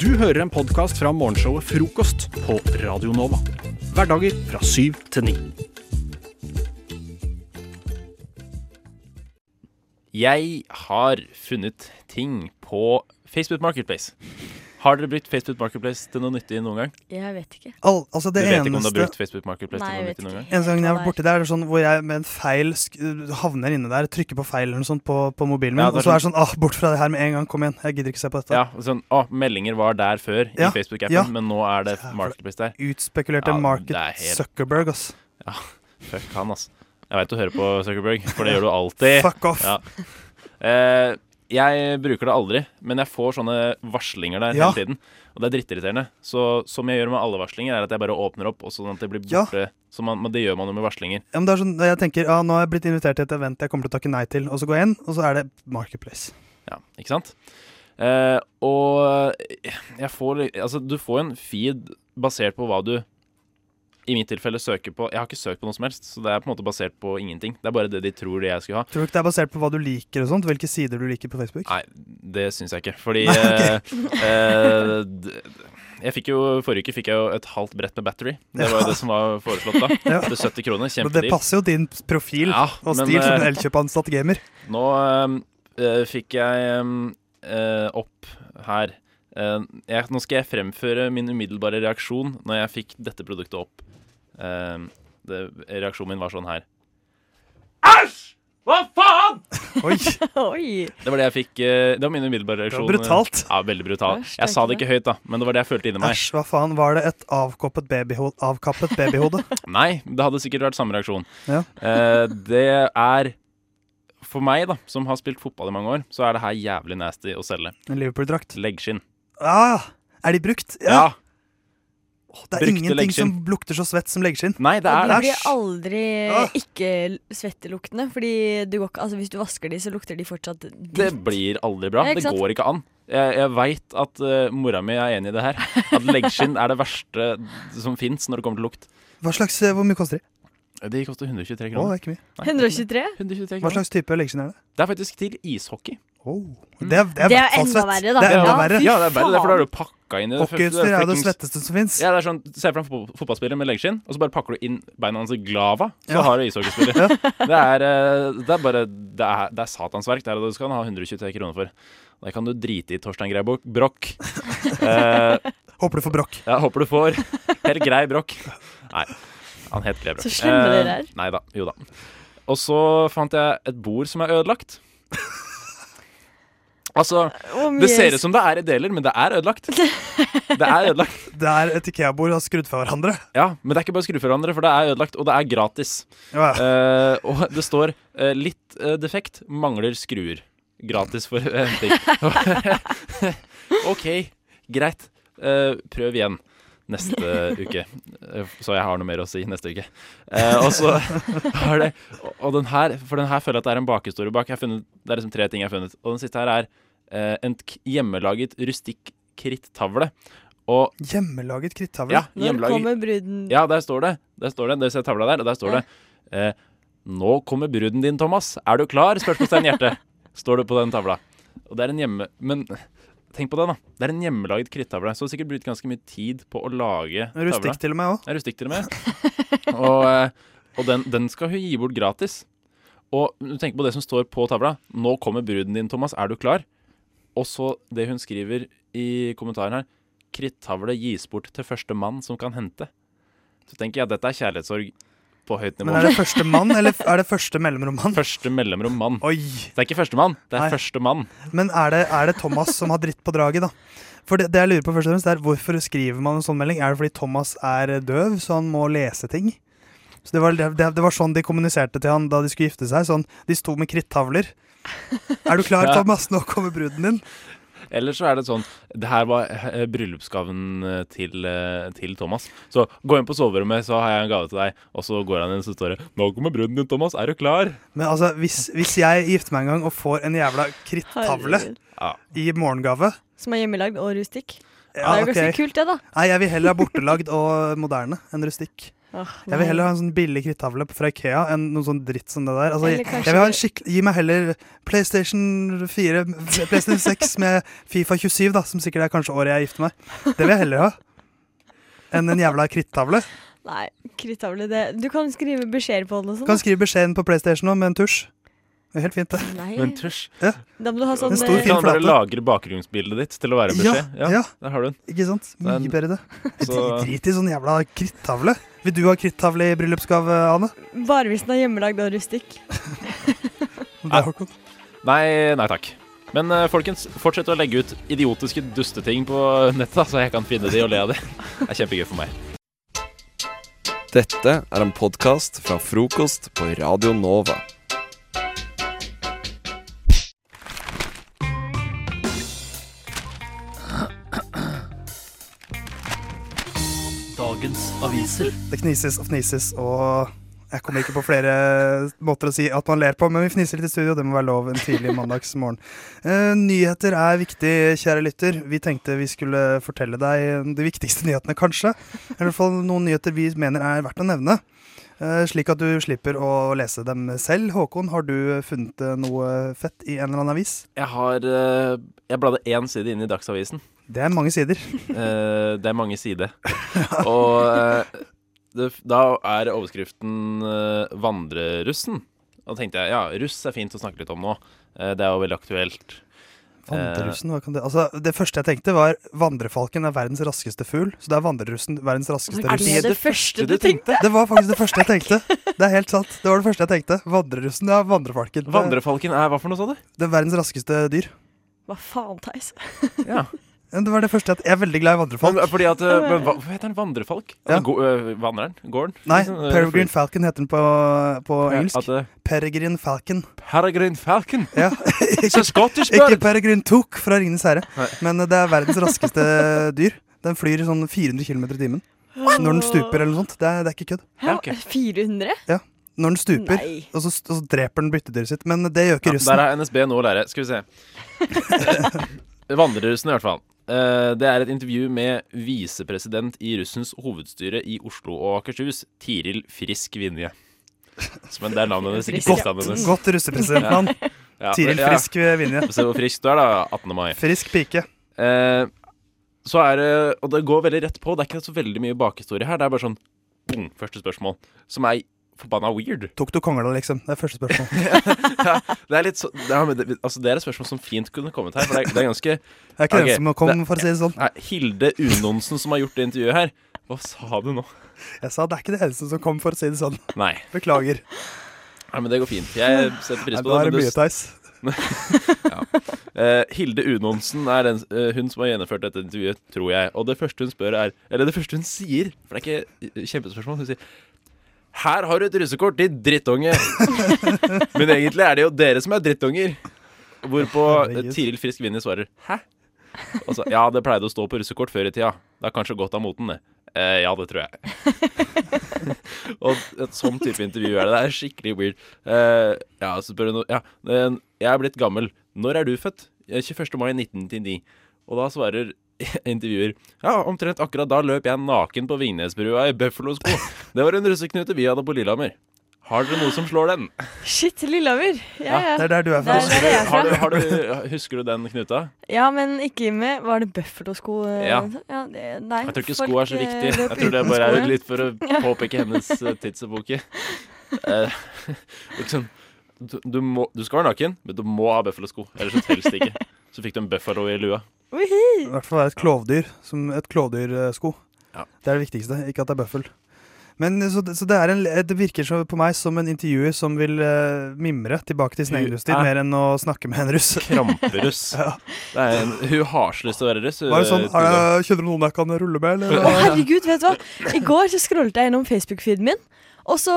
Du hører en podkast fra morgenshowet Frokost på Radio Nova. Hverdager fra syv til ni. Jeg har funnet ting på Facebook Marketplace. Har dere brukt Facebook Marketplace til noe nyttig noen gang? Jeg vet ikke. Al altså Du vet vet ikke om du har eneste brukt Facebook Marketplace Nei, til noe nyttig noen gang? En gang jeg har vært borti der, er det sånn hvor jeg med en feil sk havner inne der, trykker på feil eller noe sånt på, på mobilen min, Ja, og så er det sånn ah, bort fra det her med en gang, kom igjen, jeg gidder ikke se på dette. Ja, sånn, ah, Meldinger var der før Ja, i Facebook-appen, ja. men nå er det Marketplace der. Utspekulerte Ja, market det helt- Zuckerberg, ass. Ja, Fuck han, ass. Jeg veit du hører på Zuckerberg, for det gjør du alltid. Fuck off. Ja. Eh, jeg bruker det aldri, men jeg får sånne varslinger der Ja. hele tiden. Og det er drittirriterende. Så som jeg gjør med alle varslinger, er at jeg bare åpner opp, og sånn at det blir Ja. Så man, men det gjør man jo med varslinger. Ja, men det er sånn, jeg tenker, ja, nå har jeg blitt invitert til et event jeg kommer til å takke nei til, og så går jeg inn, og så er det Marketplace. Ja, ikke sant? Eh, og jeg får Altså, du får en feed basert på hva du i mitt tilfelle søker på Jeg har ikke søkt på noe som helst, så det er på en måte basert på ingenting. Det er bare det de tror det jeg skulle ha. Tror du ikke det er basert på hva du liker og sånt? Hvilke sider du liker på Facebook? Nei, det syns jeg ikke. Fordi Nei, okay. eh, eh, jeg fikk jo, Forrige uke fikk jeg jo et halvt brett med battery. Det var jo det som var foreslått da. Ja. Til 70 kroner. Men det passer jo din profil Ja, og men, stil som eh, en Elkjøp-ansatt gamer. Nå eh, eh, fikk jeg eh, opp her eh, jeg, Nå skal jeg fremføre min umiddelbare reaksjon når jeg fikk dette produktet opp. Uh, det, reaksjonen min var sånn her. Æsj! Hva faen?! Oi, Oi! Det var det jeg fikk uh, Det var min umiddelbare reaksjon. det var brutalt. Ja, veldig brutal. Æsj, Jeg sa det ikke høyt, da, men det var det jeg følte inni meg. Æsj, hva faen. Var det et avkoppet babyhode, avkappet babyhode? Nei, det hadde sikkert vært samme reaksjon. Ja. Eh, det er For meg, da, som har spilt fotball i mange år, så er det her jævlig nasty å selge. En Liverpool-drakt. Leggskinn. Ah, er de brukt? Ja. Ja. Oh, det er brukte ingenting leggskinn. som lukter så svett som leggskinn. Nei, det er er de det. blir aldri Ah. ikke svetteluktende, fordi du går ikke, altså hvis du vasker de, så lukter de fortsatt Det blir aldri bra. Ja, ikke Det går ikke an. Jeg, jeg veit at uh, mora mi er enig i det her. At leggskinn er det verste som fins når det kommer til lukt. Hva slags, eh, Hvor mye koster de? De koster 123 kroner. Å, det er ikke mye. Nei, 123? 123 Hva slags type leggskinn er det? Det er faktisk til ishockey. Oh. Det, er, det er Det er enda svett. verre, da. Det er enda Ja, verre. Ja, det er verre, for da er du pakka inn i det. Hockeyutstyr er det svetteste som fins. Ja, det er sånn, Se for deg fotballspiller med leggskinn, og så bare pakker du inn beina hans i glava, så Ja. har du ishockeyspiller. Ja. Det, er, eh, det er bare Det er, det er satansverk. Det er det du skal ha 123 kroner for. Det kan du drite i, Torstein Greibok. Brokk. Eh, Håper du får brokk. Ja, håper du får helt grei brokk. Nei, han het Grebrokk. Så slemme dere er. Nei da. Jo da. Og så fant jeg et bord som er ødelagt. Altså, Hvor det ser ut som det er deler, men det er ødelagt. Det er ødelagt. Det er et Ikea-bord og skrudd fra hverandre. Ja, men det er ikke bare skrudd for hverandre, for det er ødelagt, og det er gratis. Ja. Eh, og det står uh, litt uh, defekt, mangler skruer. Gratis for henting. OK, greit. Eh, prøv igjen neste uke. Eh, Så jeg har noe mer å si neste uke. Eh, og så har det Og den her, for den her føler jeg at det er en bakhistorie bak. Jeg har funnet, det er liksom tre ting jeg har funnet. Og den siste her er eh, en k- hjemmelaget rustikk krittavle. Og Hjemmelaget krittavle. ja, Når kommer bruden? ja, der står det. Der står det. Der ser tavla der, og der står det eh, Nå kommer bruden din, Thomas. Er du klar? Spørsmålstegn hjerte. Står det på den tavla. Og det er en hjemme... Men tenk på det, da. Det er en hjemmelaget krittavle. Så har sikkert brukt ganske mye tid på å lage tavla. Rustikk til og med òg. Rustikk til og med. og eh, og den, den skal hun gi bort gratis. Og du tenker på det som står på tavla. Nå kommer bruden din, Thomas. Er du klar? Og så det hun skriver i kommentaren her. Krittavle gis bort til første mann som kan hente. Så tenker jeg at dette er kjærlighetssorg på høyt nivå. Men er det første mann, eller er det første mellomrom-mann? Første mellomrom mann. Oi. Det er ikke førstemann, det er Nei. første mann. Men er det, er det Thomas som har dritt på draget, da? For det, det jeg lurer på først og fremst er Hvorfor skriver man en sånn melding? Er det fordi Thomas er døv, så han må lese ting? Så det var, det, det var sånn de kommuniserte til han da de skulle gifte seg. Sånn, De sto med krittavler. Er du klar, Ja. Thomas? Nå kommer bruden din. Eller så er det sånn Det her var eh, bryllupsgaven eh, til, eh, til Thomas. Så gå inn på soverommet, så har jeg en gave til deg. Og så går han inn, så står det 'Nå kommer bruden din, Thomas. Er du klar?' Men altså, hvis, hvis jeg gifter meg en gang og får en jævla krittavle i morgengave Som er hjemmelagd og rustikk. ja, det er jo ganske kult, det, da. Nei, jeg vil heller ha bortelagd og moderne enn rustikk. Åh, Jeg vil heller ha en sånn billig krittavle fra Ikea enn noe sånn dritt som det der. Altså, jeg, jeg vil ha en skikkelig Gi meg heller PlayStation 4, PlayStation 6 med Fifa 27, da, som sikkert er kanskje året jeg gifter meg. Det vil jeg heller ha. Enn en jævla krittavle. Nei, krittavle det Du kan skrive beskjeder på den og sånn. Kan skrive beskjeden på PlayStation òg, med en tusj. Det er helt fint, det. da. Nei, Men tusj. da må du ha sånn En stor eh, fin Kan du bare flate. lagre bakgrunnsbildet ditt til å være Ja, beskjed? ja, Der har du den. ikke sant? Mye Men- bedre, det. Så- Drit i sånn jævla krittavle. Vil du ha krittavle i bryllupsgave, Ane? Bare hvis den er hjemmelagd og rustikk. Det er Håkon. Nei, nei takk. Men eh, folkens, fortsett å legge ut idiotiske dusteting på nettet, da, så jeg kan finne de og le av de. Det er kjempegøy for meg. Dette er en podkast fra frokost på Radio Nova. Aviser. Det knises og fnises, og jeg kommer ikke på flere måter å si at man ler på, men vi fniser litt i studio. Det må være lov en tidlig mandagsmorgen. Uh, nyheter er viktig, kjære lytter. Vi tenkte vi skulle fortelle deg de viktigste nyhetene, kanskje. I hvert fall noen nyheter vi mener er verdt å nevne. Uh, slik at du slipper å lese dem selv. Håkon, har du funnet noe fett i en eller annen avis? Jeg har uh, Jeg bladde én side inn i Dagsavisen. Det er mange sider. Uh, det er mange sider. Og eh, det, da er overskriften eh, 'Vandrerussen'. Da tenkte jeg ja, russ er fint å snakke litt om nå. Eh, det er jo veldig aktuelt. Vandrerussen, hva kan det Altså, det første jeg tenkte, var vandrefalken er verdens raskeste fugl. Så det er vandrerussen verdens raskeste russ. Er det det første du tenkte? Det var faktisk det første jeg tenkte. Det er helt sant. Det var det første jeg tenkte. Vandrerussen, ja. Vandrefalken. Vandrefalken er hva for noe, sa du? Det er verdens raskeste dyr. Hva faen, Theis? Ja. Det var det første at Jeg er veldig glad i vandrefalk. Men, fordi at, eh, men, hva, hva heter den? Vandrefalk? Ja. Altså, go, øh, vandreren? Gården? Nei, Liksom, Peregrine Falcon heter den på, på engelsk. At, eh, Peregrine Falcon. Peregrine Falcon? Ja. Scottish Ikke! Peregrine Took fra Ringenes herre, Nei. men det er verdens raskeste dyr. Den flyr i sånn 400 km i timen. Når den stuper eller noe sånt. Det er, det er ikke kødd. Ja, okay. 400? Når den stuper, og så, og så dreper den byttedyret sitt. Men det gjør ikke Ja, russen. der er NSB nå, å lære. Skal vi se. Vandrerussen, i hvert fall. Eh, Det er et intervju med visepresident i russens hovedstyre i Oslo og Akershus, Tiril Frisk Vinje. Men det er navnet hennes, ikke Frisk, hennes. Godt russepresidentnavn. Ja, Tiril ja. Frisk Vinje. Se hvor frisk du er, da. 18. mai. Frisk pike. Eh, så er det Og det går veldig rett på. Det er ikke så veldig mye bakhistorie her. Det er bare sånn boom, første spørsmål. Som er forbanna weird. Tok du kongla, liksom? Det er første spørsmål. ja, det er litt så det er, altså, det er et spørsmål som fint kunne kommet her. For det er, det er ganske Det er ikke okay, den som kom, det- for å si det sånn. Nei, Hilde Unonsen som har gjort det intervjuet her. Hva sa du nå? Jeg sa det er ikke det eneste som kom, for å si det sånn. Nei. Beklager. Nei, men det går fint. Jeg setter pris Nei, på Da er det. det mye, Theis. Eh, Hilde Unonsen er den, uh, hun som har gjennomført dette intervjuet, tror jeg. Og det første hun spør er Eller det første hun sier, for det er ikke kjempespørsmål. Hun sier Her har du et russekort, din drittunge! Men egentlig er det jo dere som er drittunger. Hvorpå eh. Tiril Frisk Vinje svarer Hæ? Så, ja, det pleide å stå på russekort før i tida. Det har kanskje gått av moten, det. Eh, ja, det tror jeg. og et sånn type intervju er det. Det er skikkelig weird. Eh, ja, så spør hun Ja, eh, jeg er blitt gammel. Når er du født? Eh, 21. mai 1999. Og da svarer intervjuer Ja, omtrent akkurat da løp jeg naken på Vingnesbrua i Buffalo-sko. Det var en russeknute vi hadde på Lillehammer. Har dere noe som slår den? Shit, Lillehammer. Ja, ja. Det er der du er fra. der jeg er Har du, har du, husker du den knuta? Ja, men ikke med Var det Buffalo-sko? eh, Ja. det, nei, Jeg tror ikke sko er så eh, viktig. Jeg tror det bare er litt for å påpeke hennes eh, tidsepoke. Eh, liksom du, du, må, du skal være naken, men du må ha Buffalo-sko. Ellers så telles det ikke. Så fikk du en bøffalo i lua. I hvert fall være et klovdyr. Som et klovdyrsko. Ja. Det er det viktigste, ikke at det er bøffel. Men så, det- så det, er en, det virker så på meg som en intervjuer som vil uh, mimre tilbake til sin egen rusttid, er- mer enn å snakke med en russ. Kramperuss. Ja. Det er en, hun har så lyst til å være russ. hun, Var det sånn, er det, Kjenner du noen jeg kan rulle med, eller? Å, herregud, vet du hva? I går så scrollet jeg gjennom Facebook-feeden min. Og så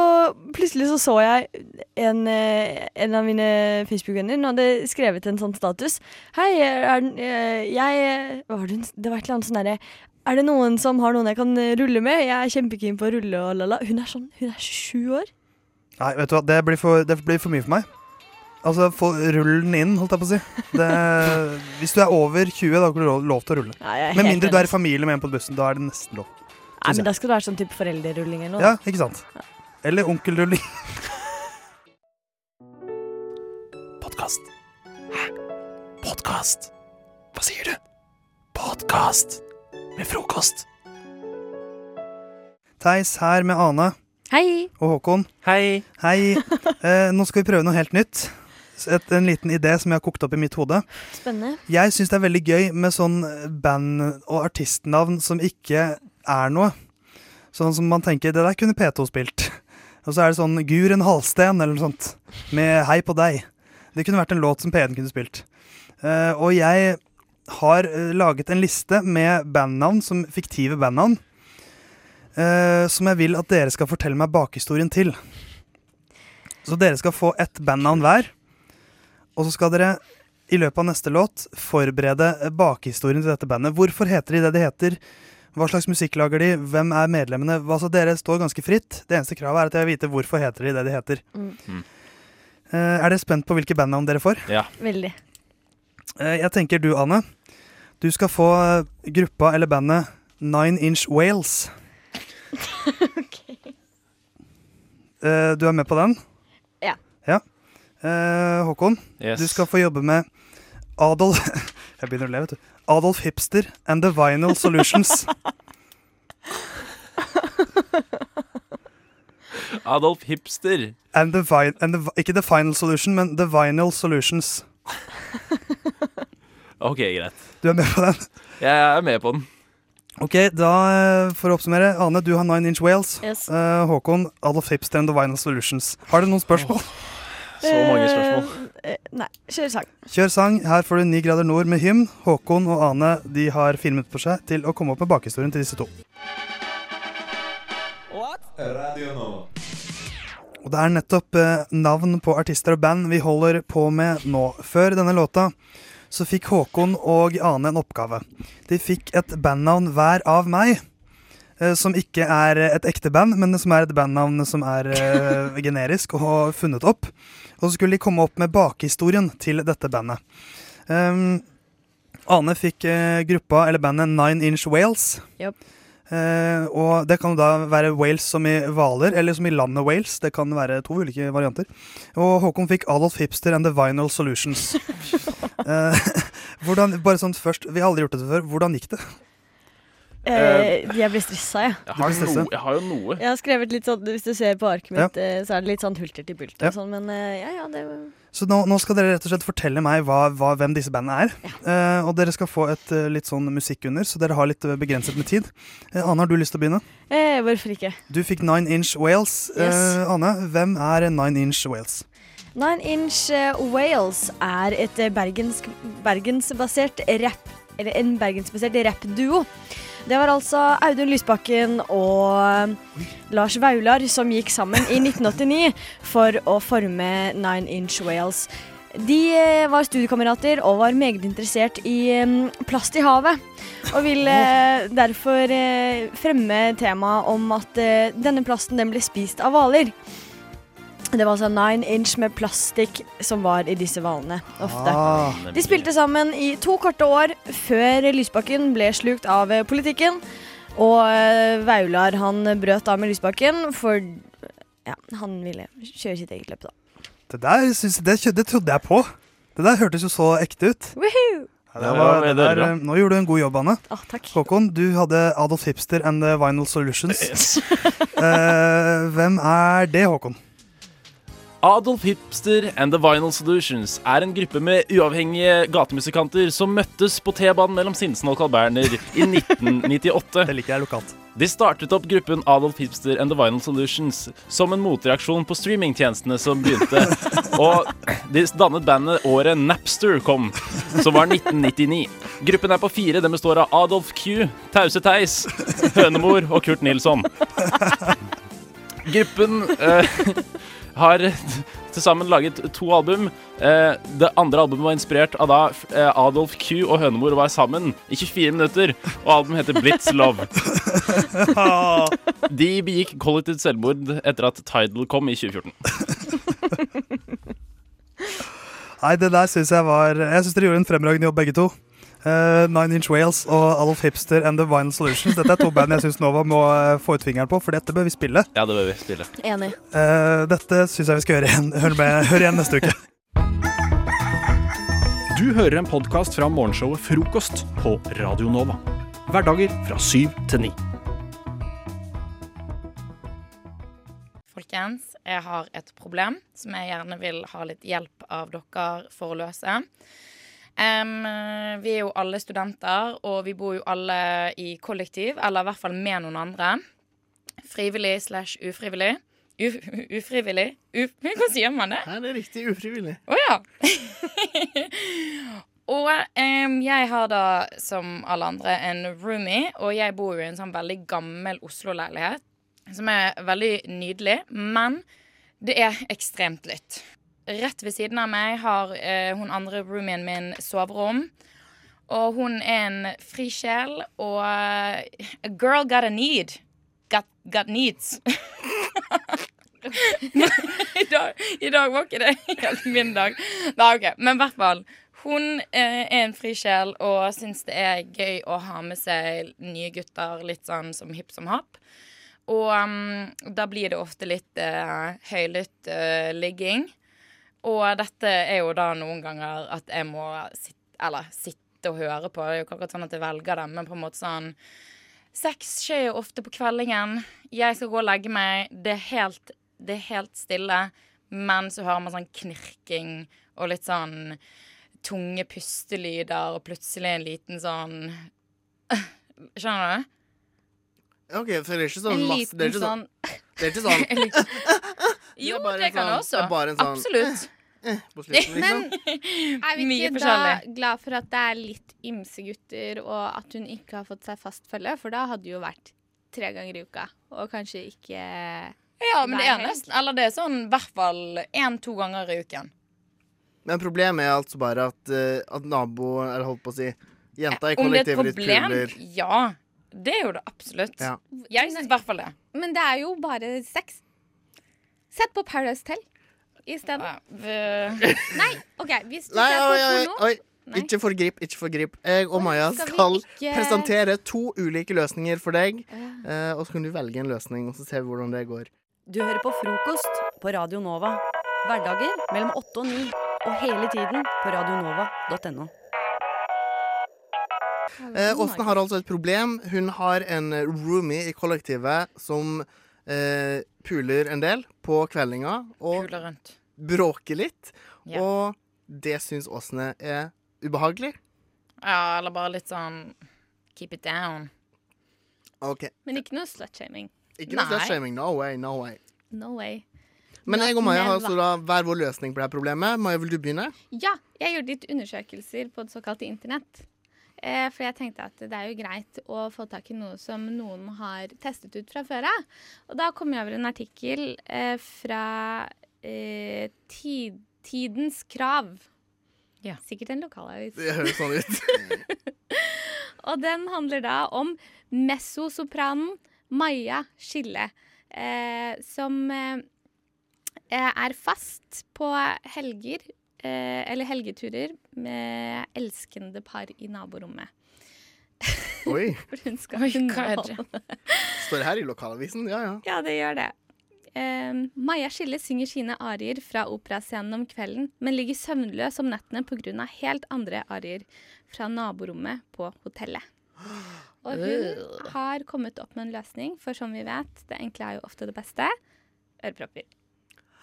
plutselig så så jeg en, eh, en av mine Facebook-venner Hun hadde skrevet en sånn status. Hei, er, eh, jeg var det, det var et eller annet sånn derre Er det noen som har noen jeg kan rulle med? Jeg er kjempekeen på å rulle og la-la. Hun er sånn, hun er 27 år. Nei, vet du hva, det blir for, det blir for mye for meg. Altså, få rullen inn, holdt jeg på å si. Det, hvis du er over 20, da har du lov, lov til å rulle. Ja, Med mindre du er i familie med en på bussen. Da er det nesten lov. Nei, men da skal det være sånn type foreldrerulling eller noe. Ja, ikke sant? Eller Onkel onkelrulling. Podkast. Hæ? Podkast? Hva sier du? Podkast med frokost. Theis her med Ane Hei! og Håkon. Hei. Hei. Eh, nå skal vi prøve noe helt nytt. Et, en liten idé som jeg har kokt opp i mitt hode. Spennende. Jeg syns det er veldig gøy med sånn band- og artistnavn som ikke er noe. Sånn som man tenker det der kunne P2 spilt. Og så er det sånn Guren Halsten eller noe sånt. Med Hei på deg. Det kunne vært en låt som P1 kunne spilt. Uh, og jeg har eh, laget en liste med bandnavn, som fiktive bandnavn. Uh, som jeg vil at dere skal fortelle meg bakhistorien til. Så dere skal få ett bandnavn hver. Og så skal dere i løpet av neste låt forberede bakhistorien til dette bandet. Hvorfor heter de det de heter? Hva slags musikk lager de? Hvem er medlemmene? Altså, dere står ganske fritt. Det eneste kravet er at jeg vil vite hvorfor heter de det de heter. Mm. Mm. Eh, er dere spent på hvilke bandnavn dere får? Ja. Veldig. Uh, jeg tenker du, Anne. Du skal få eh, gruppa eller bandet Nine Inch Whales. Uh, du er med på den? Ja. ja. Eh, Håkon, Yes. du skal få jobbe med Adolf Jeg begynner å le, vet du. Adolf Hipster and The Vinyl Solutions. Adolf Hipster. and the vi and the, ikke The Final Solution, men The Vinyl Solutions. Ok, greit. Du er med på den? Jeg er med på den. Ok, da eh, For å oppsummere. Ane, du har Nine Inch Whales. Yes. Uh, Håkon, Adolf Hipster and The Vinyl Solutions. Har du noen spørsmål? Så mange spørsmål. Eh, eh, nei, kjør sang. Kjør sang. Her får du Ni grader nord med hymn. Håkon og Ane de har fire minutter på seg til å komme opp med bakhistorien til disse to. Og det er nettopp eh, navn på artister og band vi holder på med nå. Før denne låta så fikk Håkon og Ane en oppgave. De fikk et bandnavn hver av meg. Eh, Som ikke er et ekte band, men som er et bandnavn som er eh, generisk og har funnet opp. Og så skulle de komme opp med bakhistorien til dette bandet. Um, Ane fikk eh, gruppa, eller bandet, Nine Inch Wales. Yep. Uh, og det kan da være Wales som i Hvaler, eller som i landet Wales. Det kan være to ulike varianter. Og Håkon fikk Adolf Hipster and The Vinyl Solutions. uh, hvordan, bare sånn først, Vi har aldri gjort dette før. Hvordan gikk det? Eh, jeg blir stressa, jeg. Jeg har, stresset. jeg har jo noe. Jeg har skrevet litt sånn, Hvis du ser på arket mitt, ja. så er det litt sånn hulter til bulter Ja. og sånn, men eh, ja, ja, det Så nå, nå skal dere rett og slett fortelle meg hva, hva, hvem disse bandene er. Eh, og dere skal få et eh, litt sånn musikk under, så dere har litt eh, begrenset med tid. Eh, Ane, har du lyst til å begynne? eh, Hvorfor ikke? Du fikk Nine Inch Wales. Yes. Eh, Ane, hvem er Nine Inch Wales? Nine Inch eh, Wales er et eh, bergensk, bergensbasert rap Eller en bergensbasert rappduo. Det var altså Audun Lysbakken og eh, Lars Vaular som gikk sammen i 1989 for å forme Nine Inch Wales. De eh, var studiekamerater og var meget interessert i eh, plast i havet. Og ville derfor fremme temaet om at denne plasten den ble spist av hvaler. Det var altså nine inch med plastikk som var i disse hvalene ofte. Ah, De spilte sammen i to korte år før Lysbakken ble slukt av eh, politikken. Og eh, Vaular han brøt av med Lysbakken, for ja, han ville kjøre sitt eget løp, da. det der synes, det, det trodde jeg på. Det der hørtes jo så ekte ut. Woohoo! Ja, Det var det der, eh, nå gjorde du en god jobb, Anne. Ah, takk. Håkon, du hadde Adolf Hipster and The Vinyl Solutions. Eh, hvem er det, Håkon? Adolf Hipster and The Vinyl Solutions er en gruppe med uavhengige gatemusikanter som møttes på T-banen mellom Sinsen og Carl Berner i 1998. Det liker jeg lokalt. De startet opp gruppen Adolf Hipster and The Vinyl Solutions som en motreaksjon på streamingtjenestene som begynte. Og de dannet bandet året Napster kom, som var 1999. Gruppen er på fire. Den består av Adolf Q, Tause Theis, Hønemor og Kurt Nilsson. Gruppen eh, har til sammen laget to album. Eh, det andre albumet var inspirert av da eh, Adolf Q og Hønemor var sammen i 24 minutter, og albumet heter Blitz Love. De begikk kollektivt selvmord etter at Tidal kom i 2014. Nei, det der syns jeg var Jeg syns dere gjorde en fremragende jobb, begge to. Eh, Nine Inch Wales og Alf Hipster and The Vinyl Solutions. Dette er to band jeg syns Nova må eh, få ut fingeren på, for dette bør vi spille. Ja, det bør vi spille. Enig. Uh, dette syns jeg vi skal høre igjen. Hør, med, hør igjen neste uke. Du hører en podkast fra morgenshowet Frokost på Radio Nova. Hverdager fra syv til ni. Folkens, jeg har et problem som jeg gjerne vil ha litt hjelp av dere for å løse. Em, vi er jo alle studenter, og vi bor jo alle i kollektiv, eller i hvert fall med noen andre. Frivillig slash ufrivillig. Uf ufrivillig? Uf Hva sier man det? Nei, det er riktig ufrivillig. Å ja. og um, jeg har da, som alle andre, en roomie, og jeg bor jo i en sånn veldig gammel Oslo-leilighet, som er veldig nydelig, men det er ekstremt lytt. Rett ved siden av meg har eh, hun andre roomien min soverom. Og hun er en fri sjel, og eh, a girl got a need. Got, got needs. I, dag, I dag var ikke det helt min dag. Nei, OK. Men i hvert fall. Hun eh, er en fri sjel og syns det er gøy å ha med seg nye gutter litt sånn som hipp som happ. Og um, da blir det ofte litt uh, høylytt uh, ligging. Og dette er jo da noen ganger at jeg må sitte, eller sitte og høre på. Det er jo ikke akkurat sånn at jeg velger dem, men på en måte sånn Sex skjer jo ofte på kveldingen. Jeg skal gå og legge meg. Det er helt, det er helt stille. Men så hører man sånn knirking og litt sånn tunge pustelyder, og plutselig en liten sånn Skjønner du? OK, for det er ikke sånn masse Det er ikke sånn, det er ikke sånn Jo, bare det kan sånn- det også. det sånn- Absolutt. Eh, på slutten, Men liksom. er vi ikke da glad for at det er litt ymse gutter, og at hun ikke har fått seg fast følge? For da hadde det jo vært tre ganger i uka, og kanskje ikke Ja, men det er nesten Eller det er sånn i hvert fall én-to ganger i uken. Men problemet er altså bare at, eh, at naboen Eller holdt på å si Jenta i Om det er et kollektivet ditt problem? puler. Ja. Det er jo det absolutt. Ja. Jeg syns i hvert fall det. Men det er jo bare sex. Sett på Paradise Tell isteden. Nei, OK, hvis du Nei, ser på oi, oi, porno oi. Nei. Ikke forgrip, ikke forgrip. Jeg og Maja skal skal ikke- presentere to ulike løsninger for deg. Ja. eh, og så kan du velge en løsning, og så ser vi hvordan det går. Du hører på frokost på Radio Nova. Hverdager mellom åtte og ni. Og hele tiden på radionova.no. Eh, Åsne har altså et problem. Hun har en roomie i kollektivet som eh, puler en del på kveldinga og Puler rundt. bråker litt. Ja. Og det syns Åsne er ubehagelig. Ja, eller bare litt sånn keep it down. OK. Men ikke noe slutshaming. Ikke noe slutshaming. No way, no way. No way. Men Not jeg og Maja har altså da hver vår løsning på det her problemet. Maja, vil du begynne? Ja, jeg gjorde litt undersøkelser på det såkalte internett. Eh, for jeg tenkte at det er jo greit å få tak i noe som noen har testet ut fra før av. Og da kom jeg over en artikkel eh, fra eh, tid, Tidens Krav. Ja. Sikkert en lokalavis. Det høres sånn ut. Og den handler da om messosopranen Maja Skille, eh, som eh, er fast på helger, eller helgeturer, med elskende par i naborommet. Oi. For hun skal Oi, hva er det? underholde. Står det her i lokalavisen? Ja, ja. Ja, det gjør det. Eh, Maja Skille synger sine arier fra operascenen om kvelden, men ligger søvnløs om nettene pga. helt andre arier fra naborommet på hotellet. Og hun har kommet opp med en løsning, for som vi vet, det enkle er jo ofte det beste. Ørepropper.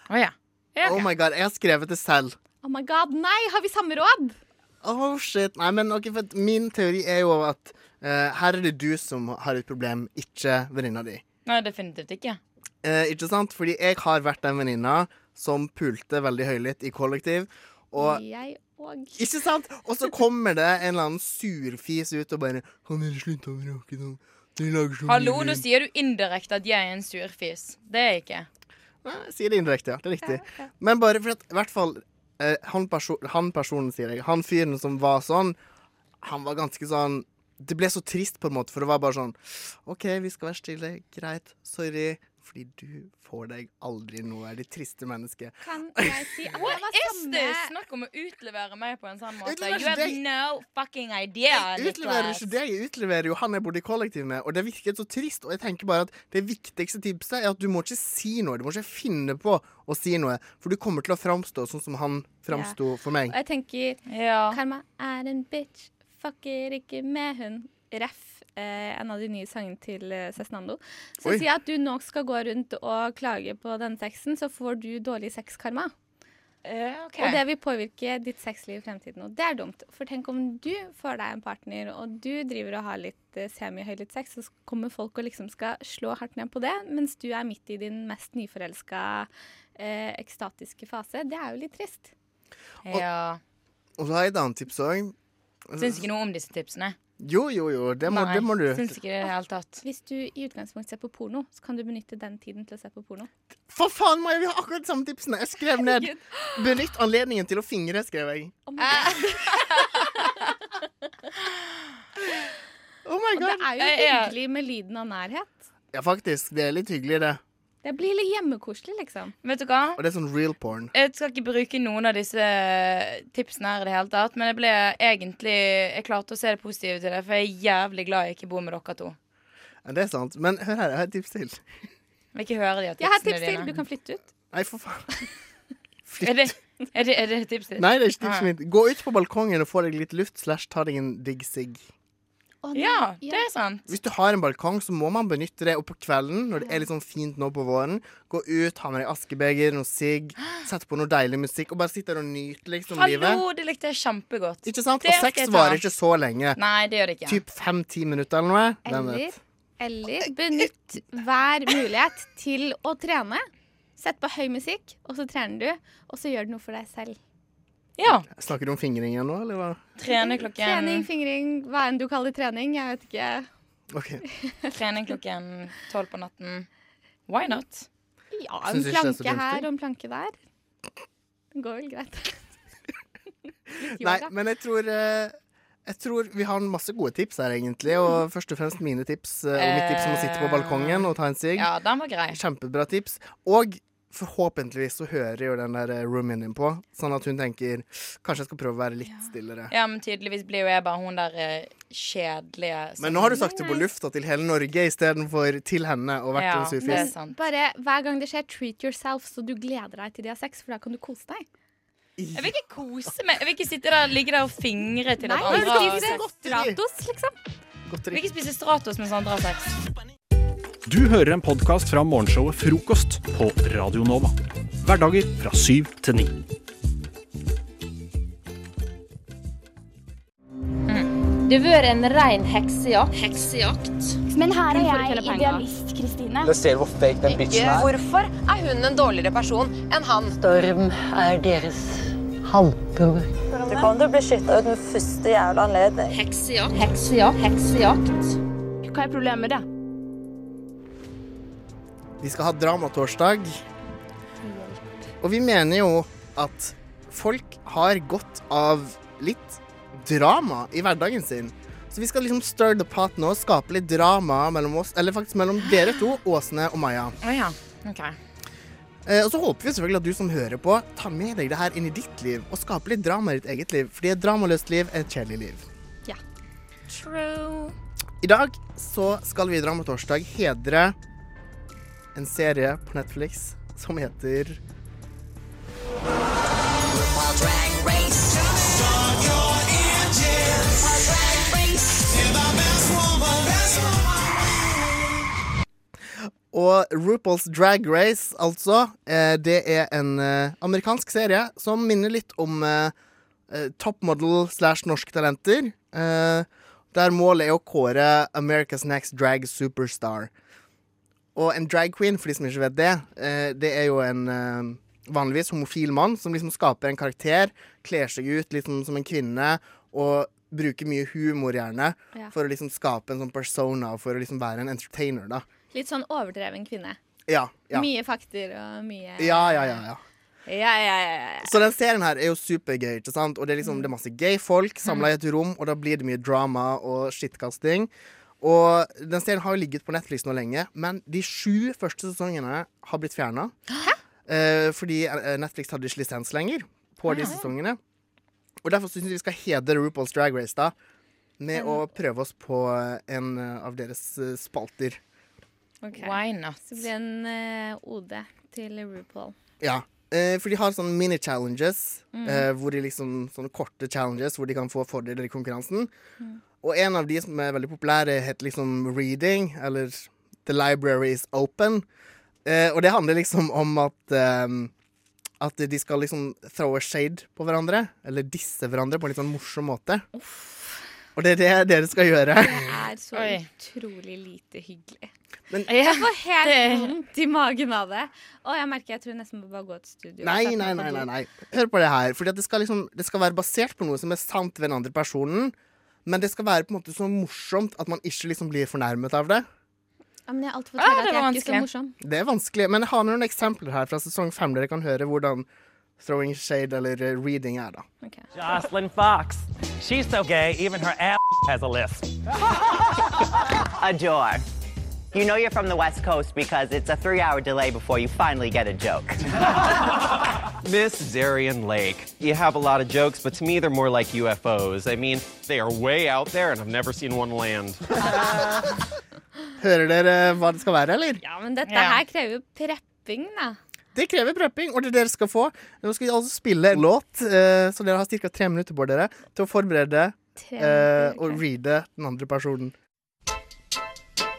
Å ja. ja Oh my god, jeg har skrevet det selv. Oh my god, nei! Har vi samme råd? Oh shit. Nei, men ok, for min teori er jo at uh, her er det du som har et problem, ikke venninna di. Nei, definitivt ikke. Uh, ikke sant? Fordi jeg har vært den venninna som pulte veldig høylytt i kollektiv. Og Jeg òg. Ikke sant? Og så kommer det en eller annen surfis ut og bare Han er slutt å bråke nå? Hallo, nå sier du indirekte at jeg er en surfis. Det er jeg ikke. Nei, jeg sier det indirekte, ja. Det er riktig. Men bare for at i hvert fall eh, han, perso han personen, sier jeg, han fyren som var sånn, han var ganske sånn Det ble så trist, på en måte, for det var bare sånn OK, vi skal være stille. Greit. Sorry. Fordi du får deg aldri noe, ditt triste mennesket. Kan jeg si at samme this? Snakk om å utlevere meg på en sånn måte. Utleverer You have deg. no fucking idea, Jeg utleverer Niklas. ikke deg, jeg utleverer jo han jeg bodde i kollektiv med. Og det virket så trist. Og jeg tenker bare at det viktigste tipset er at du må ikke si noe. Du må ikke finne på å si noe. For du kommer til å framstå sånn som han framsto for meg. Og jeg tenker Ja. Karma er en bitch, fucker ikke med hun. Ref. Eh, en av de nye sangene til eh, Cezinando. Så sier jeg at du nå skal gå rundt og klage på denne sexen, så får du dårlig sexkarma. Eh, ok. Og det vil påvirke ditt sexliv i fremtiden. Og det er dumt. For tenk om du får deg en partner, og du driver og har litt uh, semihøylytt sex, så kommer folk og liksom skal slå hardt ned på det, mens du er midt i din mest nyforelska, uh, ekstatiske fase. Det er jo litt trist. ja. Og så har jeg et annet tips òg. Syns ikke noe om disse tipsene. Jo, jo, jo. Det må, Nei, det må du. Syns ikke det i det hele tatt. Hvis du i utgangspunktet ser på porno, så kan du benytte den tiden til å se på porno. For faen, Maja, vi har akkurat de samme tipsene! Jeg skrev ned. Benytt anledningen til å fingre, skrev jeg. Oh my God. Oh my Og det er jo er- hyggelig med lyden av nærhet. Ja, faktisk. Det er litt hyggelig, det. Det blir litt hjemmekoselig, liksom. Vet du hva? Og det er sånn real porn. Jeg skal ikke bruke noen av disse tipsene her i det hele tatt, men jeg ble egentlig Jeg klarte å se det positive til det, for jeg er jævlig glad jeg ikke bor med dere to. Ja, det er sant. Men hør her, jeg har et tips til. Jeg vil ikke høre de her Jeg har et tipsene tips til. Du kan flytte ut. Nei, for faen. Er det, er det, er det tipset ditt? Nei, det er ikke tipset Ah. mitt. Gå ut på balkongen og få deg litt luft, slash ta deg en digg sigg. Nei. Ja, det er sant. Hvis du har en balkong, så må man benytte det. Og på kvelden, når det er litt sånn fint nå på våren, gå ut, ha med deg askebeger, noe sigg, sette på noe deilig musikk, og bare sitte der og nyte liksom livet. Hallo, det likte jeg kjempegodt. Ikke sant? Det Og sex varer ikke så lenge. Nei, det gjør det ikke. Typ fem-ti minutter eller noe. Eller, eller benytt hver mulighet til å trene. Sett på høy musikk, og så trener du, og så gjør du noe for deg selv. Ja. Snakker du om fingring igjen nå, eller hva? Trening, klokken Trening, fingring, hva enn du kaller trening. Jeg vet ikke. OK. Trening klokken tolv på natten. Why not? Ja, en planke her og en planke der. Det går vel greit. Nei, men jeg tror eh, Jeg tror vi har masse gode tips her, egentlig. Og først og fremst mine tips. eh, Og mitt tips om å sitte på balkongen og ta en sigg. Ja, den var grei. Kjempebra tips. Og forhåpentligvis så hører jo den der eh, roomien din på, sånn at hun tenker kanskje jeg skal prøve å være litt stillere. Ja, men tydeligvis blir jo jeg bare hun der eh, kjedelige som- Men nå har du sagt det på lufta til hele Norge istedenfor til henne og vært Ja, en sur er fis. Bare hver gang det skjer, treat yourself, så du gleder deg til de har sex, for da kan du kose deg. Jeg vil ikke kose meg. Jeg vil ikke sitte der, ligge der og fingre til Nei, at du andre har sex. Stratos, liksom. Jeg vil ikke spise Stratos mens andre har sex. Du hører en podkast fra morgenshowet Frokost på Radio Nova. Hverdager fra syv til ni. Det har vært en rein heksejakt. Heksejakt. Men her er jeg idealist, Kristine. Det ser hvor fake den bitchen er. Hvorfor er hun en dårligere person enn han? Storm er deres halvbror. Du kan til bli skytta ut med første jævla anledning. Heksejakt. Heksejakt. Heksejakt. Hva er problemet med det? Vi skal ha Dramatorsdag. Og vi mener jo at folk har godt av litt drama i hverdagen sin. Så vi skal liksom stir the pot nå, skape litt drama mellom oss, eller faktisk mellom dere to, Åsne og Maja. Oh, ja. OK. Eh, og så håper vi selvfølgelig at du som hører på, tar med deg det her inn i ditt liv, og skaper litt drama i ditt eget liv. Fordi et dramaløst liv er et kjedelig liv. Ja. True. I dag så skal vi i Dramatorsdag hedre en serie på Netflix som heter Og RuPaul's Drag Race, altså, eh, det er en eh, amerikansk serie som minner litt om eh, Top Model slash Norske Talenter. Eh, der målet er å kåre America's Next Drag Superstar. Og en drag queen, for de som ikke vet det, eh, det er jo en eh, vanligvis homofil mann som liksom skaper en karakter, kler seg ut liksom som en kvinne og bruker mye humor, gjerne, Ja. for å liksom skape en sånn persona, for å liksom være en entertainer, da. Litt sånn overdreven kvinne. Ja, ja. Mye fakter og mye Ja, ja, ja, ja. Ja, ja, ja, ja. Så den serien her er jo supergøy. ikke sant? Og Det er liksom, det er masse gay folk samla i et rom, og da blir det mye drama og skittkasting. Og den serien har jo ligget på Netflix nå lenge, men de sju første sesongene har blitt fjerna. Eh, fordi eh, Netflix hadde ikke lisens lenger på de sesongene. Og derfor syns jeg vi skal hedre RuPaul's Drag Race da med å prøve oss på en eh, av deres spalter. Okay. Why not? Så blir det en uh, OD til RuPaul. Ja. Eh, for de har sånne mini-challenges, Mm. eh, hvor de liksom sånne korte challenges hvor de kan få fordeler i konkurransen. Mm. Og en av de som er veldig populære, heter liksom Reading, eller The Library is Open. Eh, og det handler liksom om at eh, At de skal liksom throw a shade på hverandre. Eller disse hverandre på en litt sånn morsom måte. Og det er det dere skal gjøre. Det er så Oi. utrolig lite hyggelig. Men- jeg får helt vondt i magen av det. Og jeg merker jeg tror jeg nesten må bare gå til studio. Nei, nei, nei, nei, nei. Hør på det her. At det skal liksom Det skal være basert på noe som er sant ved den andre personen. Men det skal være på en måte så morsomt at man ikke liksom blir fornærmet av det. Ja, men jeg har alltid fått Ah, høre at jeg er ikke så morsom. Det er vanskelig. Men jeg har noen eksempler her fra sesong fem. Dere kan høre hvordan throwing shade eller eh, reading er, da. Jocelyn Fox. She's so gay, even her ass has a lisp. Adore. You know you're from the West Coast because it's a three hour delay before you finally get a joke. Miss Zarian Lake. You have a lot of jokes, but to me, they're more like UFOs. I mean, they are way out there, and I've never seen one land. Hører dere hva det skal være, eller? Ja, men dette Ja. her krever jo prepping, da. Det krever prepping, og det dere skal få. Nå skal vi altså spille en låt, eh, så dere har ca. tre minutter på dere til å forberede eh, og reade den andre personen.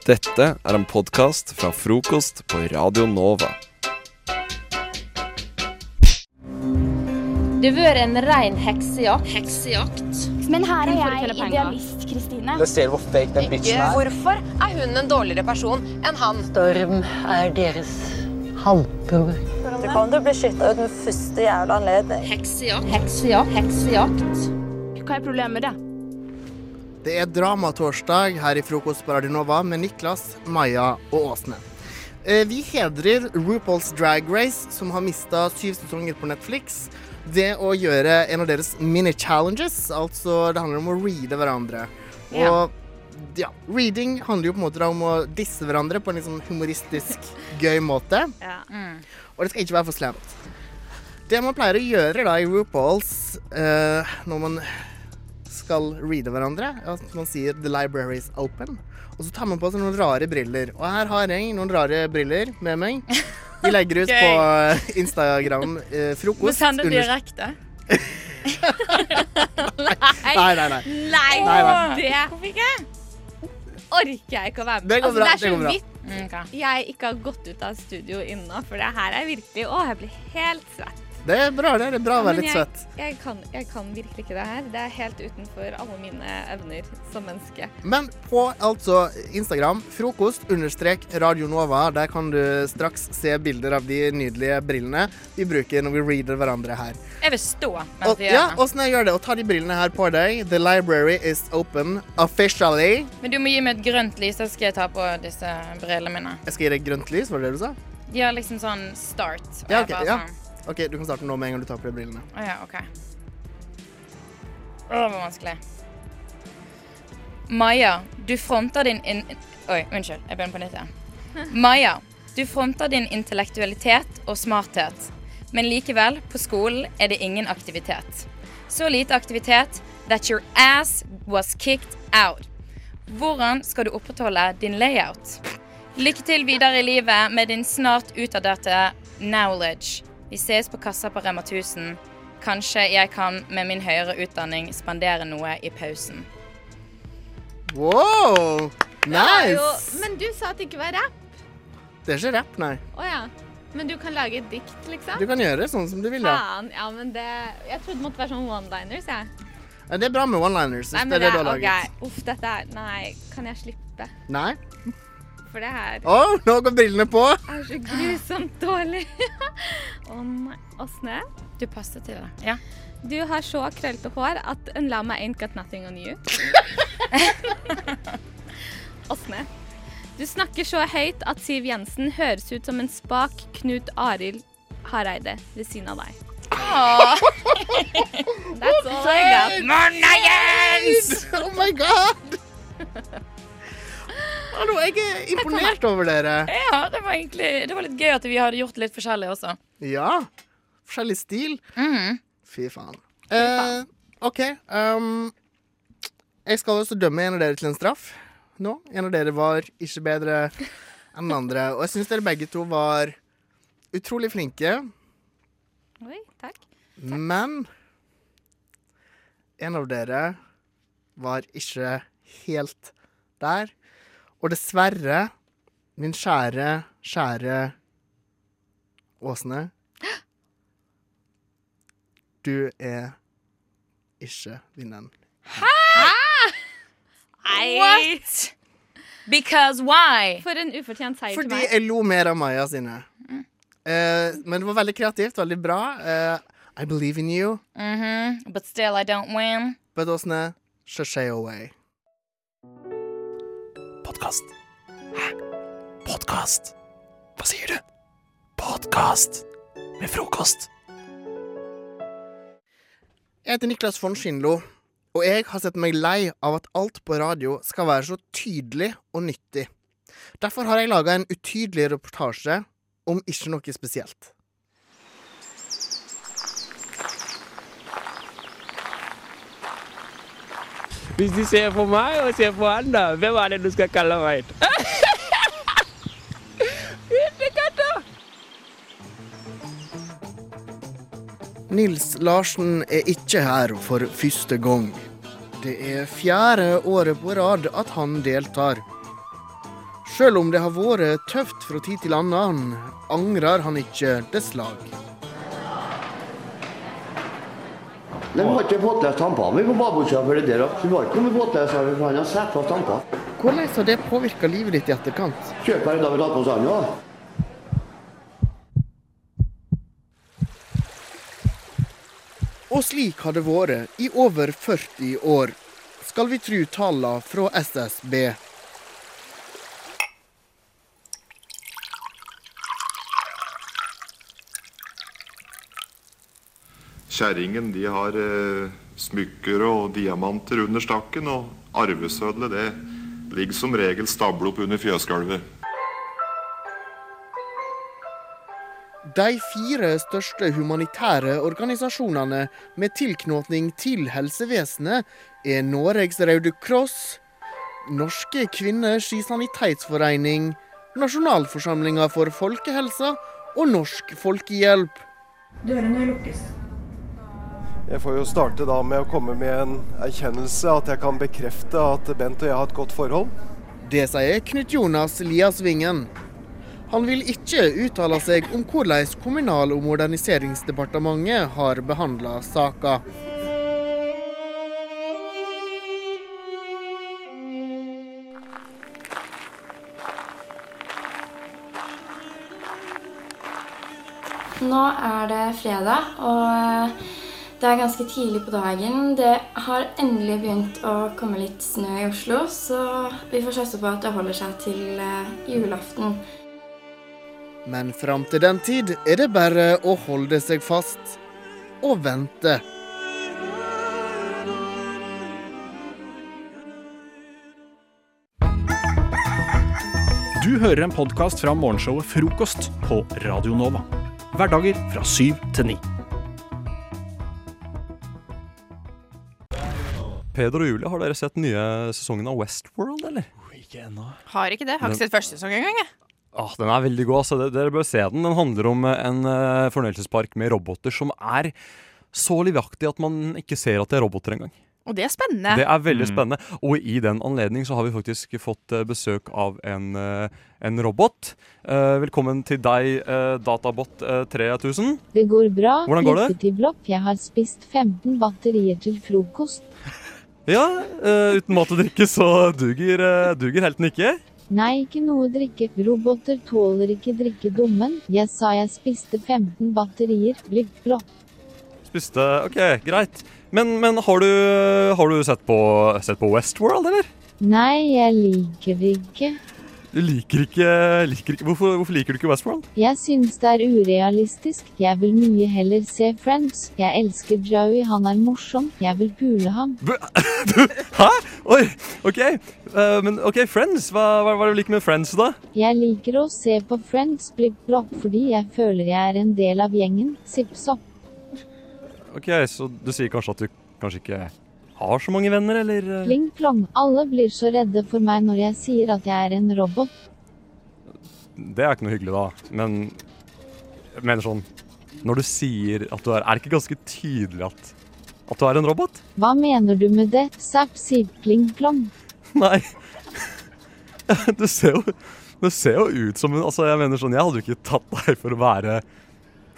Dette er en podkast fra frokost på Radio Nova. Det har vært en ren heksejakt. Heksejakt. Men her er jeg idealist, Kristine. Det ser hvor fake den bitchen er. Hvorfor er hun en dårligere person enn han? Storm er deres halvbror. Du kan til å bli skytta ut med første jævla anledning. Heksejakt. Heksejakt. Heksejakt. Hva er problemet med det? Det er Dramatorsdag her i Frokost på Radionova med Niklas, Maja og Åsne. Eh, Vi hedrer RuPaul's Drag Race, som har mista syv sesonger på Netflix. Det å gjøre en av deres mini-challenges, altså det handler om å reade hverandre. Og ja, reading handler jo på en måte om å disse hverandre på en sånn humoristisk, gøy måte. Ja. Og det skal ikke være for slemt. Det man pleier å gjøre da i RuPaul's uh, når man skal reade hverandre, er at man sier 'the library is open'. Og så tar man på seg noen rare briller. Og her har jeg noen rare briller med meg. Vi legger ut på eh, Instagram eh, Må frokost. sende under- direkte. Nei, nei, nei. Nei, Nei, nei. det Hvorfor ikke? orker jeg ikke å være med Det går Altså, bra, det er det går bra. vidt Mm, jeg ikke har gått ut av studio ennå, for det her er virkelig Å, jeg blir helt svett. Det er bra, det. Er bra å være litt jeg, svett. Jeg kan, jeg kan virkelig ikke det her. Det er helt utenfor alle mine evner som menneske. Men på altså Instagram, frokost understrek Radio Nova, der kan du straks se bilder av de nydelige brillene vi bruker når vi reader hverandre her. Jeg vil stå mens Og, vi gjør det. åssen jeg gjør det? Og ta de brillene her på deg. The library is open officially. Men du må gi meg et grønt lys, så skal jeg ta på disse brillene mine. Jeg skal gi deg grønt lys, var det det du sa? Ja, liksom sånn start. og Ja, jeg ok, bare ja. OK, du kan starte nå med en gang du tar på deg brillene. Å ja, OK. Å, det var vanskelig. Maja, du fronter din in Oi, unnskyld. Jeg begynner på nytt igjen. Maja, du fronter din intellektualitet og smarthet. Men likevel, på skolen er det ingen aktivitet. Så lite aktivitet that your ass was kicked out. Hvordan skal du opprettholde din layout? Lykke til videre i livet med din snart utdaterte knowledge. Vi ses på kassa på Rema 1000. Kanskje jeg kan med min høyere utdanning spandere noe i pausen. Wow! Det er jo, Nice! men du sa at det ikke var rapp. Det er ikke rapp, nei. Oh, ja. Men du kan lage et dikt, liksom? Du kan gjøre sånn som du vil, ja. Faen. Ja, men det Jeg trodde det måtte være sånn one-liners, jeg. ja. Det er bra med one-liners, hvis det er det du har laget. Uff, dette er Nei, kan jeg slippe? Nei? For det her Å, nå går brillene på! er så grusomt dårlig. Å nei. Åsne? Du passer til det. Ja. Du har så krøllete hår at en lama ain't got nothing on you. Åsne. Du snakker så høyt at Siv Jensen høres ut som en spak Knut Arild Hareide ved siden av deg. That's all I got. Morna, Jens! Oh my god! Hallo, jeg er imponert over dere. Ja, det var egentlig Det var litt gøy at vi hadde gjort litt forskjellig også. Ja. Forskjellig stil. Mhm. Fy faen. Eh, OK. Um, jeg skal også dømme en av dere til en straff nå. En av dere var ikke bedre enn den andre. Og jeg syns dere begge to var utrolig flinke. Oi, takk. Men en av dere var ikke helt der. Og dessverre, min kjære, kjære Åsne Du er ikke vinneren. What? Because why? For en ufortjent seier Fordi til meg. Fordi jeg lo mer av Maja sine. Eh, men det var veldig kreativt, veldig bra. Uh, I believe in you. Mhm, But still I don't win. But Åsne, sashay away. Podkast. Hæ? Podkast? Hva sier du? Podkast med frokost. Jeg heter Niklas von Schindlo, og jeg har sett meg lei av at alt på radio skal være så tydelig og nyttig. Derfor har jeg laga en utydelig reportasje om ikke noe spesielt. Hvis de ser på meg og ser på han, da, hvem er det du skal kalle meg? Nils Larsen er ikke her for første gang. Det er fjerde året på rad at han deltar. Selv om det har vært tøft fra tid til annen, angrer han ikke det slag. Nei, Vi har ikke fått tampa. Vi på babudsida for det der. Vi var ikke kommet fått for han har satt fast tamper. Hvordan har det påvirka livet ditt i etterkant? Kjøper da vi la på oss anda. Og slik har det vært i over 40 år, skal vi tru tallene fra SSB. Kjerringen de har eh, smykker og diamanter under stakken, og arvesødlet det ligger som regel stablet opp under fjøsgulvet. De fire største humanitære organisasjonene med tilknytning til helsevesenet er Noregs Røde Kross, Norske Kvinners Sanitetsforening, Nasjonalforsamlinga for folkehelsa og Norsk Folkehjelp. Dørene lukkes. Jeg får jo starte da med å komme med en erkjennelse at jeg kan bekrefte at Bent og jeg har et godt forhold. Det sier Knut Jonas Liasvingen. Han vil ikke uttale seg om hvordan Kommunal- og moderniseringsdepartementet har behandla saka. Nå er det fredag, og det er ganske tidlig på dagen. Det har endelig begynt å komme litt snø i Oslo, så vi får satse på at det holder seg til eh, julaften. Men fram til den tid er det bare å holde seg fast og vente. Du hører en podkast fra morgenshowet Frokost på Radio Nova. Hverdager fra syv til ni. Peder og Julie, har dere sett nye sesongen av Westworld, eller? Ikke ennå. Har ikke det. Har ikke sett første sesong engang, jeg. Ah, den er veldig god. altså. Dere bør se den. Den handler om en uh, fornøyelsespark med roboter som er så livaktig at man ikke ser at det er roboter engang. Og det er spennende. Det er veldig spennende. Og i den anledning så har vi faktisk fått eh, besøk av en, eh, en robot. Eh, velkommen til deg, eh, Databot eh, 3000. Det går bra. Hvordan går det? Jeg har spist 15 batterier til frokost. Ja, uh, uten mat og drikke så duger, uh, duger helten ikke. Nei, ikke noe drikke. Roboter tåler ikke drikkedummen. Jeg sa jeg spiste 15 batterier. Blipp, blopp. Spiste OK, greit. Men, men har, du, har du sett på, sett på Westworld, eller? Nei, jeg liker det ikke. Du liker ikke, liker ikke hvorfor, hvorfor liker du ikke Westworld? Jeg syns det er urealistisk. Jeg vil mye heller se Friends. Jeg elsker Joey, han er morsom. Jeg vil pule ham. Hæ? Oi, OK. Uh, men OK, Friends. Hva, hva, hva er det du liker med Friends, da? Jeg liker å se på Friends blipp blopp fordi jeg føler jeg er en del av gjengen. Sipp sopp. Ok, Så du sier kanskje at du kanskje ikke har så mange venner, eller? eh? Pling plong. Alle blir så redde for meg når jeg sier at jeg er en robot. Det er ikke noe hyggelig, da. Men jeg mener sånn Når du sier at du er Er det ikke ganske tydelig at, at du er en robot? Hva mener du med det? Zapp, sier pling plong. Nei. Du ser jo Du ser jo ut som en Altså, jeg mener sånn Jeg hadde jo ikke tatt deg for å være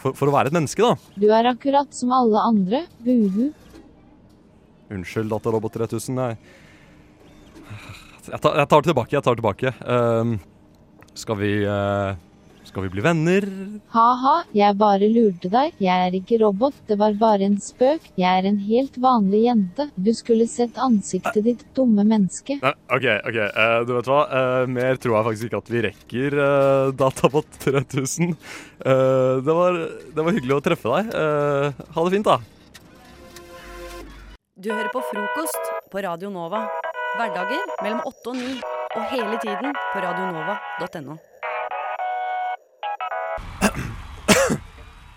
For, for å være et menneske, da. Du er akkurat som alle andre. Buhu. Unnskyld, Datarobot 3000. Nei. Jeg tar, jeg tar det tilbake. Jeg tar det tilbake. Um, skal vi uh, Skal vi bli venner? Ha-ha, jeg bare lurte deg. Jeg er ikke robot, det var bare en spøk. Jeg er en helt vanlig jente. Du skulle sett ansiktet ditt, dumme menneske. Nei, OK, ok, uh, du vet hva? Uh, mer tror jeg faktisk ikke at vi rekker uh, Databot 3000. Eh, det, var, det var hyggelig å treffe deg. Eh, ha det fint, da. Du hører på frokost på Radio Nova. Hverdager mellom åtte og ni. Og hele tiden på radionova.no.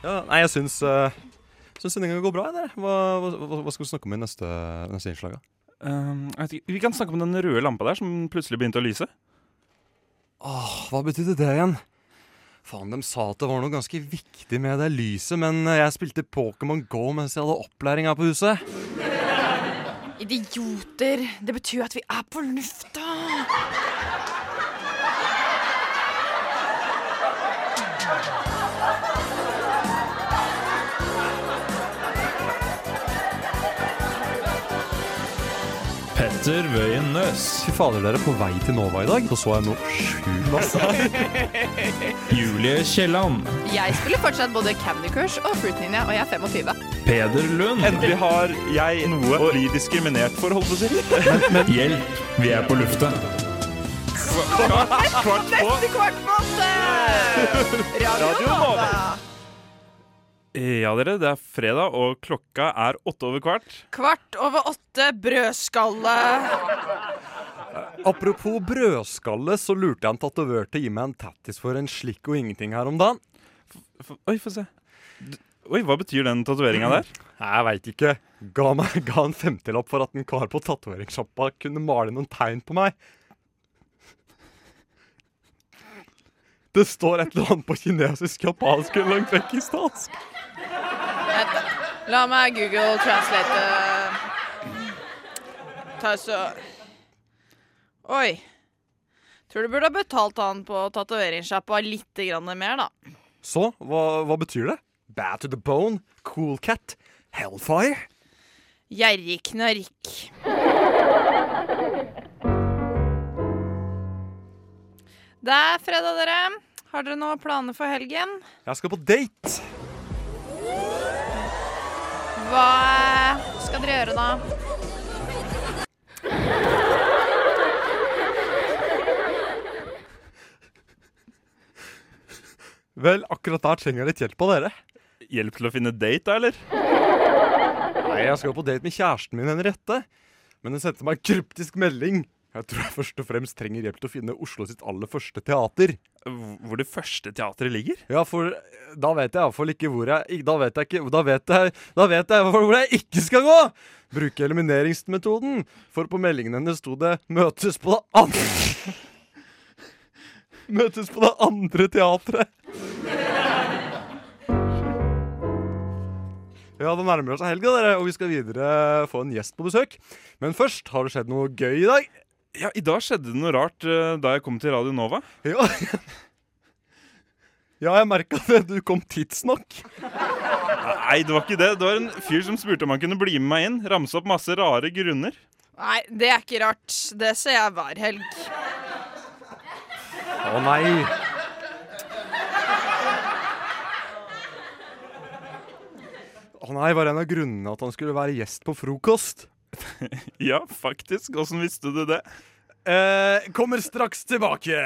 Ja, nei, jeg syns uh, Syns sendinga går bra. Der. Hva, hva, hva skal vi snakke om i neste, neste innslag? Um, vi kan snakke om den røde lampa der som plutselig begynte å lyse. Åh, hva betydde det igjen? Faen, de sa at det var noe ganske viktig med det lyset, men jeg spilte Pokémon Go mens jeg hadde opplæring her på huset. Idioter! Det betyr jo at vi er på lufta! Petter Wøien Nøs. Fy fader, dere er på vei til Nova i dag. Så så jeg noe sjukt masse her. Julie Kielland. Jeg spiller fortsatt både Candy Crush og Fruit Ninja, og jeg er 25. Peder Lund. Endelig har jeg noe å bli diskriminert for, holdt på å si. Hjelp, vi er på lufta. Kvart på. Neste kvart på åtte! Radio Nova. Ja, dere, det er fredag, og klokka er åtte over kvart. Kvart over åtte, brødskalle. Apropos brødskalle, så lurte jeg en tatovør til å gi meg en tattis for en slikk og ingenting her om dagen. Oi, få se. Oi, hva betyr den tatoveringa der? Jeg veit ikke. Ga, meg, ga en femtilapp for at en kar på tatoveringssjappa kunne male noen tegn på meg. Det står et eller annet på kinesisk, japansk eller langtrekkistansk. La meg Google translate. Ta så Oi. Tror du burde ha betalt han på tatoveringssjappa litt mer, da. Så, hva, hva betyr det? Bad to the bone, cool cat, hellfire? Gjerrig knark. Det er fredag, dere. Har dere noen planer for helgen? Jeg skal på date. Hva skal dere gjøre, da? Vel, akkurat der trenger jeg litt hjelp av dere. Hjelp til å finne date, da, eller? Nei, jeg skal på date med kjæresten min Henriette. Men hun sendte meg en kryptisk melding. Jeg tror jeg først og fremst trenger hjelp til å finne Oslo sitt aller første teater. Hvor det første teatret ligger? Ja, for da vet jeg iallfall ikke hvor jeg Da vet jeg ikke Da vet jeg Da vet jeg hvor jeg ikke skal gå! Bruke elimineringsmetoden. For på meldingen hennes sto det 'møtes på det andre' Møtes på det andre teatret. Ja, det nærmer seg helga, dere, og vi skal videre få en gjest på besøk. Men først, har det skjedd noe gøy i dag? Ja, i dag skjedde det noe rart eh, da jeg kom til Radio Nova. Ja, ja jeg merka det. Du kom tidsnok. Nei, det var ikke det. Det var en fyr som spurte om han kunne bli med meg inn. Ramse opp masse rare grunner. Nei, det er ikke rart. Det ser jeg hver helg. Å nei. Å nei, var en av grunnene at han skulle være gjest på frokost? Ja, faktisk. Åssen visste du det? eh, kommer straks tilbake.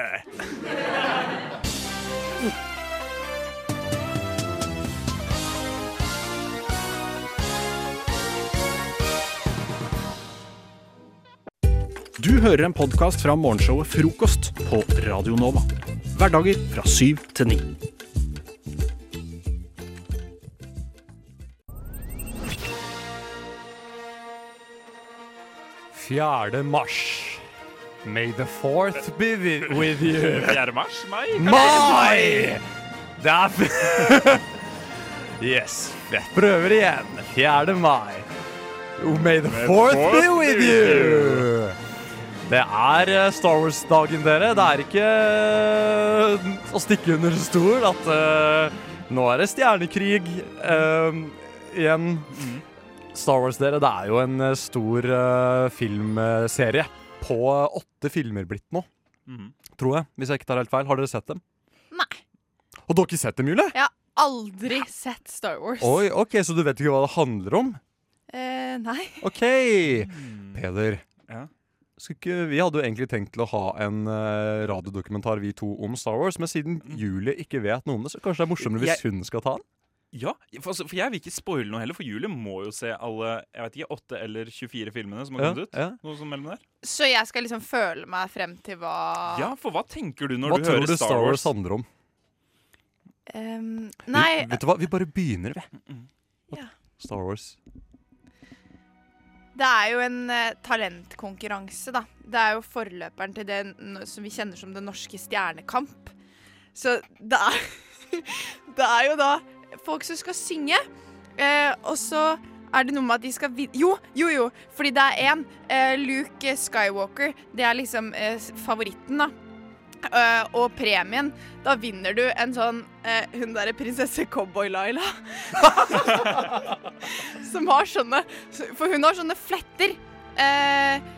Du hører en podkast fra morgenshowet Frokost på Radio Nova. Hverdager fra syv til ni. Fjerde mars. May the fourth be with you. 4. mars? Mai? Mai! Det er Yes. Jeg prøver igjen. 4. mai. Oh, May the fourth be with you. Det er eh, Star Wars-dagen, dere. Det er ikke eh, å stikke under stol at uh, nå er det stjernekrig uh, igjen. Star Wars, dere, det er jo en eh, stor uh, filmserie. På åtte filmer blitt nå, mm. tror jeg. Hvis jeg ikke tar helt feil. Har dere sett dem? Nei. Og dere har ikke sett dem, Julie? Jeg har aldri sett Star Wars. Oi, ok, Så du vet ikke hva det handler om? Eh, nei. OK. Peder. Ja. Ikke, vi hadde jo egentlig tenkt til å ha en uh, radiodokumentar vi to om Star Wars, men siden Julie ikke vet noe om det, så kanskje det er morsommere hvis Jeg- hun skal ta den? Ja, for, altså, for jeg vil ikke spoile noe heller, for Julie må jo se alle jeg vet ikke, 8 eller 24 filmene som har Ja, ut. ja. Noe som mellom der. Så jeg skal liksom føle meg frem til hva Ja, for hva tenker du når Hva du tror hører du Star Wars handler om? Um, Nei, Vi, vet du hva, vi bare begynner, vi. Ja. Star Wars. det er jo en uh, talentkonkurranse, da. Det er jo forløperen til det som vi kjenner som Den norske stjernekamp. Så det er Det er jo da folk som skal synge, eh, og så er det noe med at de skal vinne Jo, jo, jo, fordi det er én. Eh, Luke Skywalker. Det er liksom eh, favoritten, da. Eh, og premien, da vinner du en sånn eh, Hun derre prinsesse Cowboy-Laila. som har sånne For hun har sånne fletter. Eh,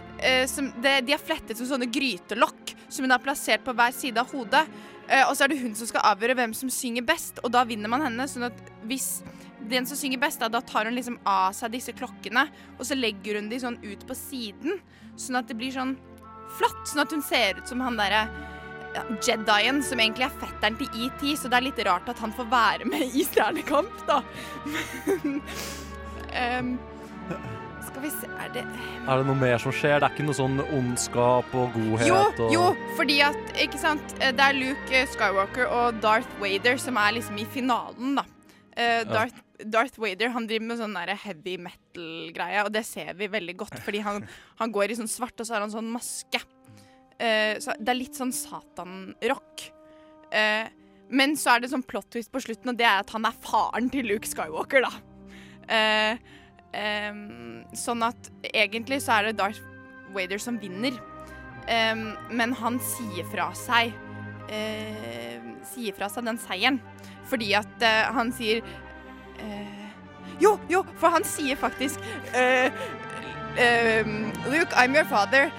som de, de er flettet som sånne grytelokk, som hun har plassert på hver side av hodet. Eh, og så er det hun som skal avgjøre hvem som synger best, og da vinner man henne. Sånn at hvis den som synger best, da, da tar hun liksom av seg disse klokkene, og så legger hun de sånn ut på siden, sånn at det blir sånn flatt. Sånn at hun ser ut som han derre Jedien, som egentlig er fetteren til ET, så det er litt rart at han får være med i Stjernekamp, da. Skal vi se Er det Er det noe mer som skjer? Det er ikke noe sånn ondskap og godhet? Jo, og... jo, fordi at Ikke sant? Eh, Det er Luke eh, Skywalker og Darth Vader som er liksom i finalen, da. Eh, Darth, Darth Vader han driver med sånn heavy metal-greie, og det ser vi veldig godt, fordi han, han går i sånn svart, og så har han sånn maske. Så det er litt sånn Satan-rock. Men så er det sånn plot twist på slutten, og det er at han er faren til Luke Skywalker, da. Eh, em, sånn at egentlig så er det Darth Vader som vinner. Um, men han sier fra seg uh, Sier fra seg den seieren. Fordi at uh, han sier uh, Jo, jo, for han sier faktisk um, Luke, I'm your father.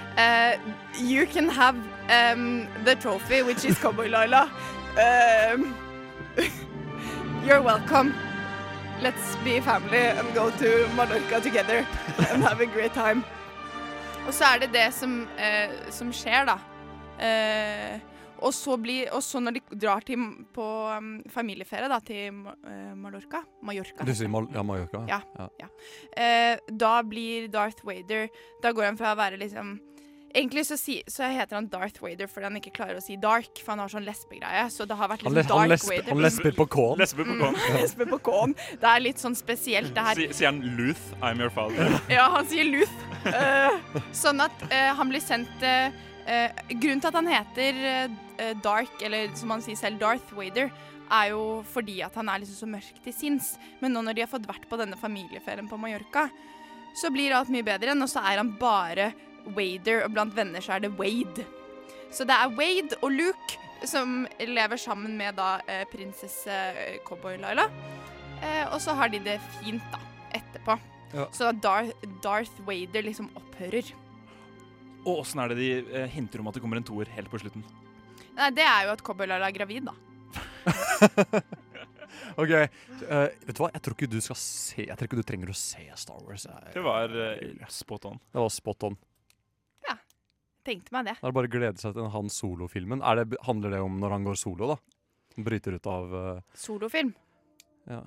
You can have um, the trophy, which is Cowboy Laila. Um, you're welcome. Let's be family and go to Mallorca together and have a great time. Og så er det det som, eh, som skjer, da. Eh, og, så blir, og så når de drar til, på um, familieferie da, til uh, Mallorca Mallorca. Du sier Mal ja, Mallorca? Ja. ja. Eh, da blir Darth Vader Da går han fra å være liksom Egentlig så, si, så heter han Darth Vader fordi han ikke klarer å si dark, for han har sånn lesbegreie. Så det har vært Han, liksom han, Dark lesbe, Vader. han lesber på K-en. Lesber på K-en. Mm, lesber på K-en. Det er litt sånn spesielt, det her. Sier han Luth, I'm your father? Ja, han sier Luth. Uh, sånn at uh, han blir sendt uh, eh, Grunnen til at han heter Dark, eller som han sier selv, Darth Vader, er jo fordi at han er liksom så mørk til sinns. Men nå når de har fått vært på denne familieferien på Mallorca, så blir alt mye bedre igjen, og så er han bare Wader, og blant venner så er det Wade. Så det er Wade og Luke som lever sammen med da eh, prinsesse eh, Cowboy Laila. Eh, og så har de det fint da, etterpå. Ja. Så da Dar Darth Vader liksom opphører. Og åssen er det de eh, hinter om at det kommer en toer helt på slutten? Nei, det er jo at Cowboy Laila er gravid, da. OK. Uh, vet du hva? Jeg tror ikke du skal se Jeg tror ikke du trenger å se Star Wars. Jeg- Det var uh, spot on. Det var spot on. Tenkte meg det. Da er bare å glede seg til Han Solo-filmen. Er Handler det om når han går solo, da? Bryter ut av uh, Solofilm. ja.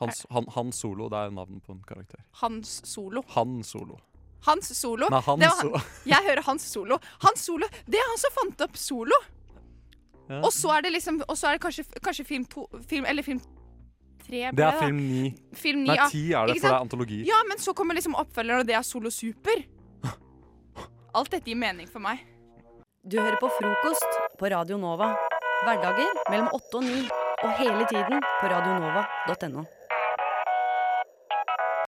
Hans, han, han Solo, det er navnet på en karakter. Hans Solo. Han Solo. Hans Solo. Nei, Han Det var Solo. Jeg hører Hans Solo. Hans Solo, Det er han som fant opp solo! Ja. Og så er det liksom Og så er det kanskje, kanskje film to film, Eller film tre ble Det er film ni. Film ni, Nei, ja. ti er det, for det er antologi. Ja, men så kommer liksom oppfølgeren, og det er Solo Super. Alt dette gir mening for meg. Du hører på frokost på Radio Nova. Hverdager mellom åtte og ni. Og hele tiden på radionova.no.